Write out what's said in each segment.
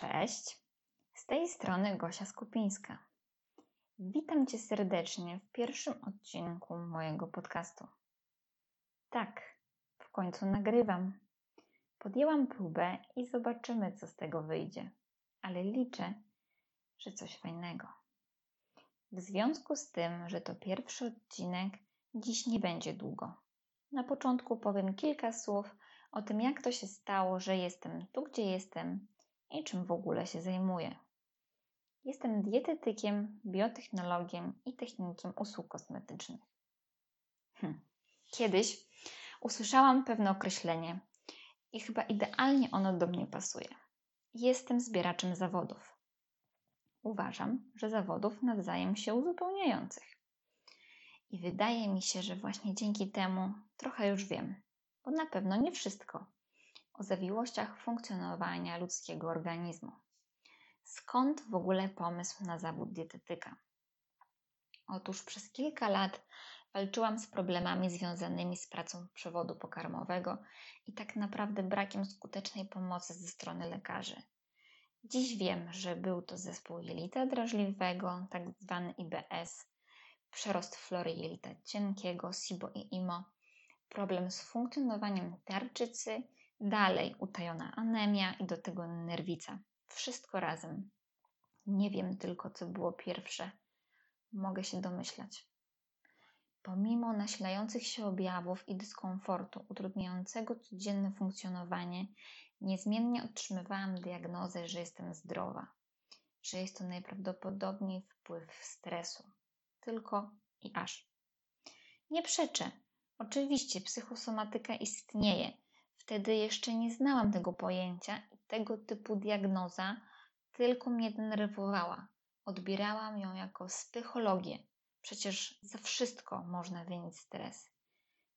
Cześć, z tej strony Gosia Skupińska. Witam Cię serdecznie w pierwszym odcinku mojego podcastu. Tak, w końcu nagrywam. Podjęłam próbę i zobaczymy, co z tego wyjdzie, ale liczę, że coś fajnego. W związku z tym, że to pierwszy odcinek, dziś nie będzie długo. Na początku powiem kilka słów o tym, jak to się stało, że jestem tu, gdzie jestem i czym w ogóle się zajmuję. Jestem dietetykiem, biotechnologiem i technikiem usług kosmetycznych. Hm. Kiedyś usłyszałam pewne określenie i chyba idealnie ono do mnie pasuje. Jestem zbieraczem zawodów. Uważam, że zawodów nawzajem się uzupełniających. I wydaje mi się, że właśnie dzięki temu trochę już wiem, bo na pewno nie wszystko o zawiłościach funkcjonowania ludzkiego organizmu. Skąd w ogóle pomysł na zawód dietetyka? Otóż przez kilka lat walczyłam z problemami związanymi z pracą przewodu pokarmowego i tak naprawdę brakiem skutecznej pomocy ze strony lekarzy. Dziś wiem, że był to zespół jelita drażliwego, tak zwany IBS, przerost flory jelita cienkiego, SIBO i IMO, problem z funkcjonowaniem tarczycy Dalej utajona anemia i do tego nerwica. Wszystko razem. Nie wiem tylko, co było pierwsze. Mogę się domyślać. Pomimo nasilających się objawów i dyskomfortu utrudniającego codzienne funkcjonowanie, niezmiennie otrzymywałam diagnozę, że jestem zdrowa, że jest to najprawdopodobniej wpływ stresu. Tylko i aż. Nie przeczę. Oczywiście psychosomatyka istnieje Wtedy jeszcze nie znałam tego pojęcia i tego typu diagnoza tylko mnie denerwowała. Odbierałam ją jako psychologię. Przecież za wszystko można winić stres.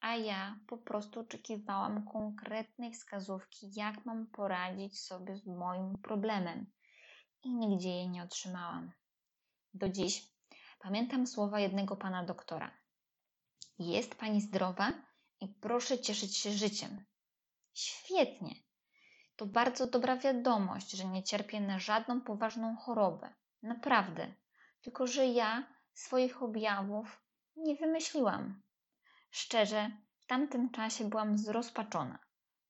A ja po prostu oczekiwałam konkretnej wskazówki, jak mam poradzić sobie z moim problemem. I nigdzie jej nie otrzymałam. Do dziś pamiętam słowa jednego pana doktora. Jest pani zdrowa i proszę cieszyć się życiem. Świetnie. To bardzo dobra wiadomość, że nie cierpię na żadną poważną chorobę. Naprawdę. Tylko, że ja swoich objawów nie wymyśliłam. Szczerze, w tamtym czasie byłam zrozpaczona,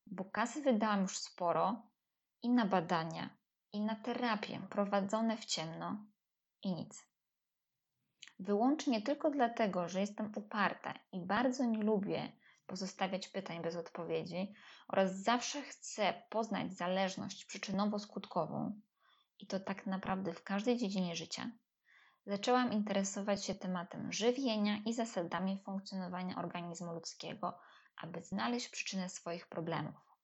bo kasy wydałam już sporo i na badania, i na terapię prowadzone w ciemno i nic. Wyłącznie tylko dlatego, że jestem uparta i bardzo nie lubię pozostawiać pytań bez odpowiedzi oraz zawsze chcę poznać zależność przyczynowo-skutkową, i to tak naprawdę w każdej dziedzinie życia, zaczęłam interesować się tematem żywienia i zasadami funkcjonowania organizmu ludzkiego, aby znaleźć przyczynę swoich problemów.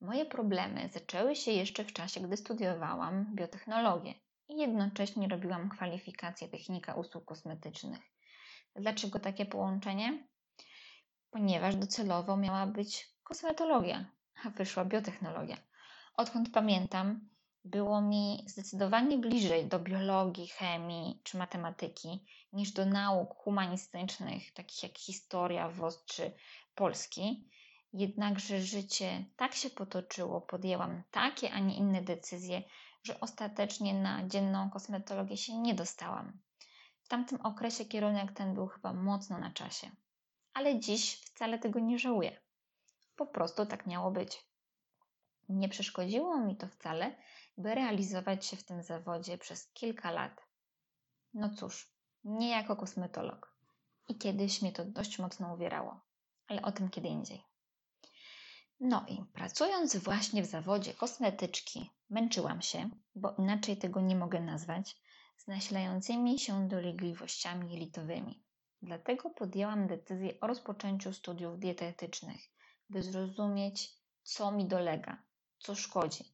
Moje problemy zaczęły się jeszcze w czasie, gdy studiowałam biotechnologię i jednocześnie robiłam kwalifikację technika usług kosmetycznych. Dlaczego takie połączenie? Ponieważ docelowo miała być kosmetologia, a wyszła biotechnologia. Odkąd pamiętam, było mi zdecydowanie bliżej do biologii, chemii czy matematyki niż do nauk humanistycznych, takich jak historia, WOS czy polski. Jednakże życie tak się potoczyło, podjęłam takie, a nie inne decyzje, że ostatecznie na dzienną kosmetologię się nie dostałam. W tamtym okresie kierunek ten był chyba mocno na czasie ale dziś wcale tego nie żałuję. Po prostu tak miało być. Nie przeszkodziło mi to wcale, by realizować się w tym zawodzie przez kilka lat. No cóż, nie jako kosmetolog. I kiedyś mnie to dość mocno uwierało, ale o tym kiedy indziej. No i pracując właśnie w zawodzie kosmetyczki, męczyłam się, bo inaczej tego nie mogę nazwać, z nasilającymi się dolegliwościami jelitowymi. Dlatego podjęłam decyzję o rozpoczęciu studiów dietetycznych, by zrozumieć, co mi dolega, co szkodzi.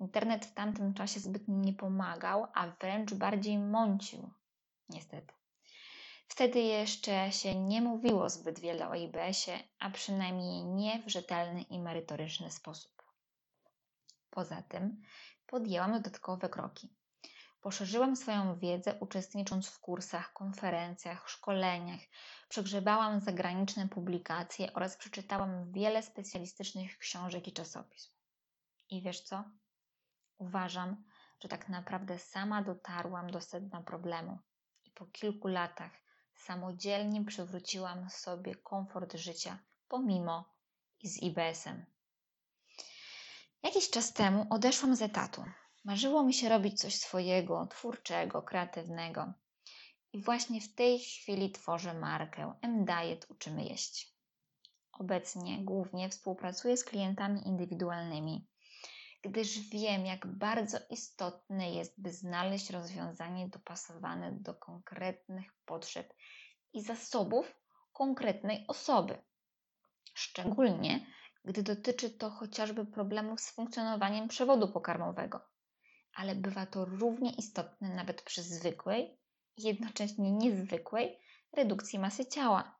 Internet w tamtym czasie zbyt mi nie pomagał, a wręcz bardziej mącił. Niestety. Wtedy jeszcze się nie mówiło zbyt wiele o IBS-ie, a przynajmniej nie w rzetelny i merytoryczny sposób. Poza tym podjęłam dodatkowe kroki. Poszerzyłam swoją wiedzę, uczestnicząc w kursach, konferencjach, szkoleniach, przegrzebałam zagraniczne publikacje oraz przeczytałam wiele specjalistycznych książek i czasopism. I wiesz co? Uważam, że tak naprawdę sama dotarłam do sedna problemu i po kilku latach samodzielnie przywróciłam sobie komfort życia, pomimo i z IBS-em. Jakiś czas temu odeszłam z etatu. Marzyło mi się robić coś swojego, twórczego, kreatywnego. I właśnie w tej chwili tworzę markę M-Diet Uczymy Jeść. Obecnie głównie współpracuję z klientami indywidualnymi, gdyż wiem, jak bardzo istotne jest, by znaleźć rozwiązanie dopasowane do konkretnych potrzeb i zasobów konkretnej osoby. Szczególnie, gdy dotyczy to chociażby problemów z funkcjonowaniem przewodu pokarmowego, ale bywa to równie istotne nawet przy zwykłej i jednocześnie niezwykłej redukcji masy ciała.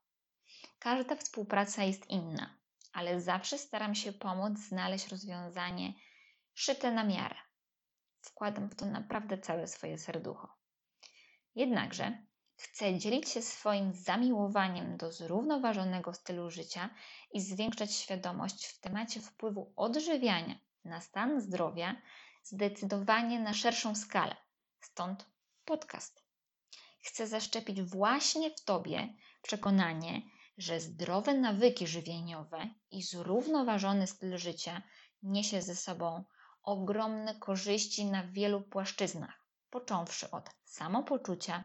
Każda współpraca jest inna, ale zawsze staram się pomóc znaleźć rozwiązanie szyte na miarę. Wkładam w to naprawdę całe swoje serducho. Jednakże chcę dzielić się swoim zamiłowaniem do zrównoważonego stylu życia i zwiększać świadomość w temacie wpływu odżywiania na stan zdrowia zdecydowanie na szerszą skalę. Stąd podcast. Chcę zaszczepić właśnie w Tobie przekonanie, że zdrowe nawyki żywieniowe i zrównoważony styl życia niesie ze sobą ogromne korzyści na wielu płaszczyznach, począwszy od samopoczucia,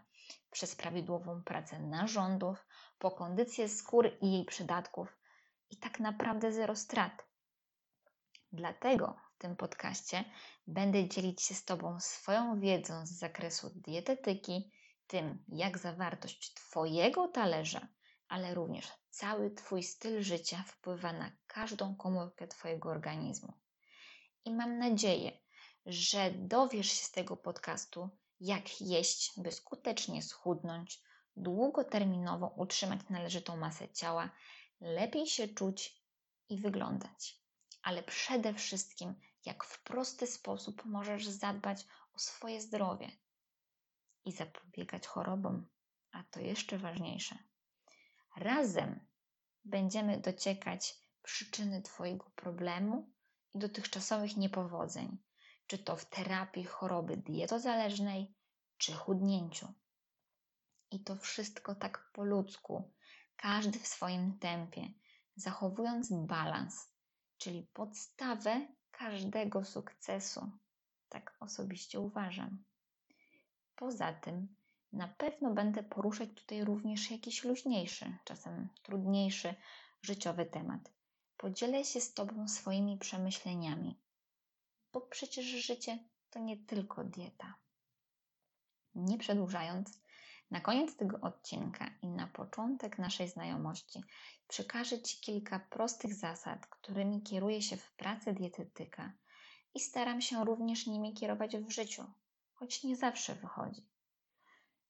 przez prawidłową pracę narządów, po kondycję skóry i jej przydatków i tak naprawdę zero strat. Dlatego w tym podcaście będę dzielić się z Tobą swoją wiedzą z zakresu dietetyki, tym jak zawartość Twojego talerza, ale również cały Twój styl życia wpływa na każdą komórkę Twojego organizmu. I mam nadzieję, że dowiesz się z tego podcastu, jak jeść, by skutecznie schudnąć, długoterminowo utrzymać należytą masę ciała, lepiej się czuć i wyglądać. Ale przede wszystkim, jak w prosty sposób możesz zadbać o swoje zdrowie i zapobiegać chorobom, a to jeszcze ważniejsze. Razem będziemy dociekać przyczyny Twojego problemu i dotychczasowych niepowodzeń czy to w terapii choroby dietozależnej, czy chudnięciu. I to wszystko tak po ludzku, każdy w swoim tempie, zachowując balans, czyli podstawę każdego sukcesu. Tak osobiście uważam. Poza tym, na pewno będę poruszać tutaj również jakiś luźniejszy, czasem trudniejszy życiowy temat. Podzielę się z Tobą swoimi przemyśleniami, bo przecież życie to nie tylko dieta. Nie przedłużając, na koniec tego odcinka i na początek naszej znajomości przekażę Ci kilka prostych zasad, którymi kieruję się w pracy dietetyka i staram się również nimi kierować w życiu, choć nie zawsze wychodzi.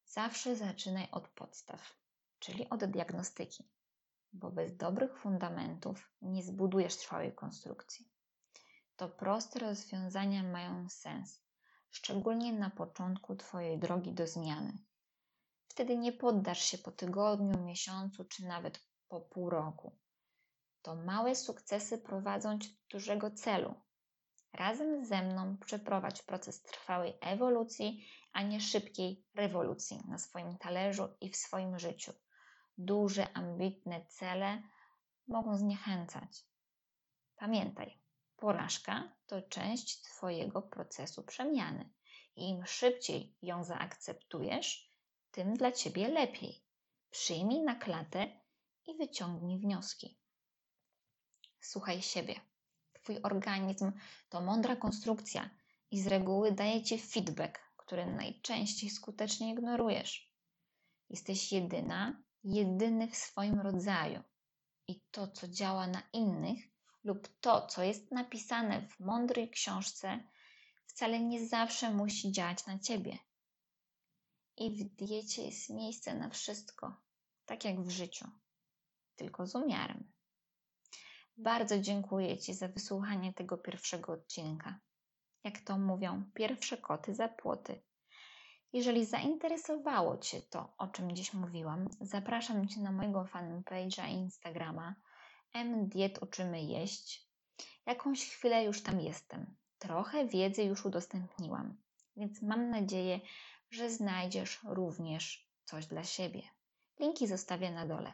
Zawsze zaczynaj od podstaw, czyli od diagnostyki, bo bez dobrych fundamentów nie zbudujesz trwałej konstrukcji to proste rozwiązania mają sens, szczególnie na początku Twojej drogi do zmiany. Wtedy nie poddasz się po tygodniu, miesiącu czy nawet po pół roku. To małe sukcesy prowadzą Cię do dużego celu. Razem ze mną przeprowadź proces trwałej ewolucji, a nie szybkiej rewolucji na swoim talerzu i w swoim życiu. Duże, ambitne cele mogą zniechęcać. Pamiętaj, Porażka to część Twojego procesu przemiany. I im szybciej ją zaakceptujesz, tym dla Ciebie lepiej. Przyjmij na klatę i wyciągnij wnioski. Słuchaj siebie. Twój organizm to mądra konstrukcja i z reguły daje Ci feedback, który najczęściej skutecznie ignorujesz. Jesteś jedyna, jedyny w swoim rodzaju. I to, co działa na innych, lub to, co jest napisane w mądrej książce, wcale nie zawsze musi działać na ciebie. I w diecie jest miejsce na wszystko, tak jak w życiu, tylko z umiarem. Bardzo dziękuję Ci za wysłuchanie tego pierwszego odcinka. Jak to mówią, pierwsze koty za płoty. Jeżeli zainteresowało Cię to, o czym dziś mówiłam, zapraszam Cię na mojego fanpage'a Instagrama M Diet Uczymy Jeść. Jakąś chwilę już tam jestem. Trochę wiedzy już udostępniłam, więc mam nadzieję, że znajdziesz również coś dla siebie. Linki zostawię na dole.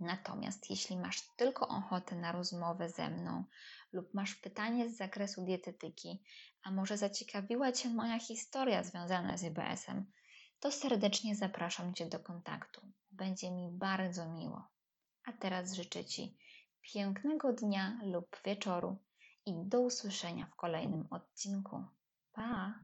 Natomiast jeśli masz tylko ochotę na rozmowę ze mną lub masz pytanie z zakresu dietetyki, a może zaciekawiła Cię moja historia związana z IBS-em, to serdecznie zapraszam Cię do kontaktu. Będzie mi bardzo miło. A teraz życzę Ci pięknego dnia lub wieczoru i do usłyszenia w kolejnym odcinku. Pa!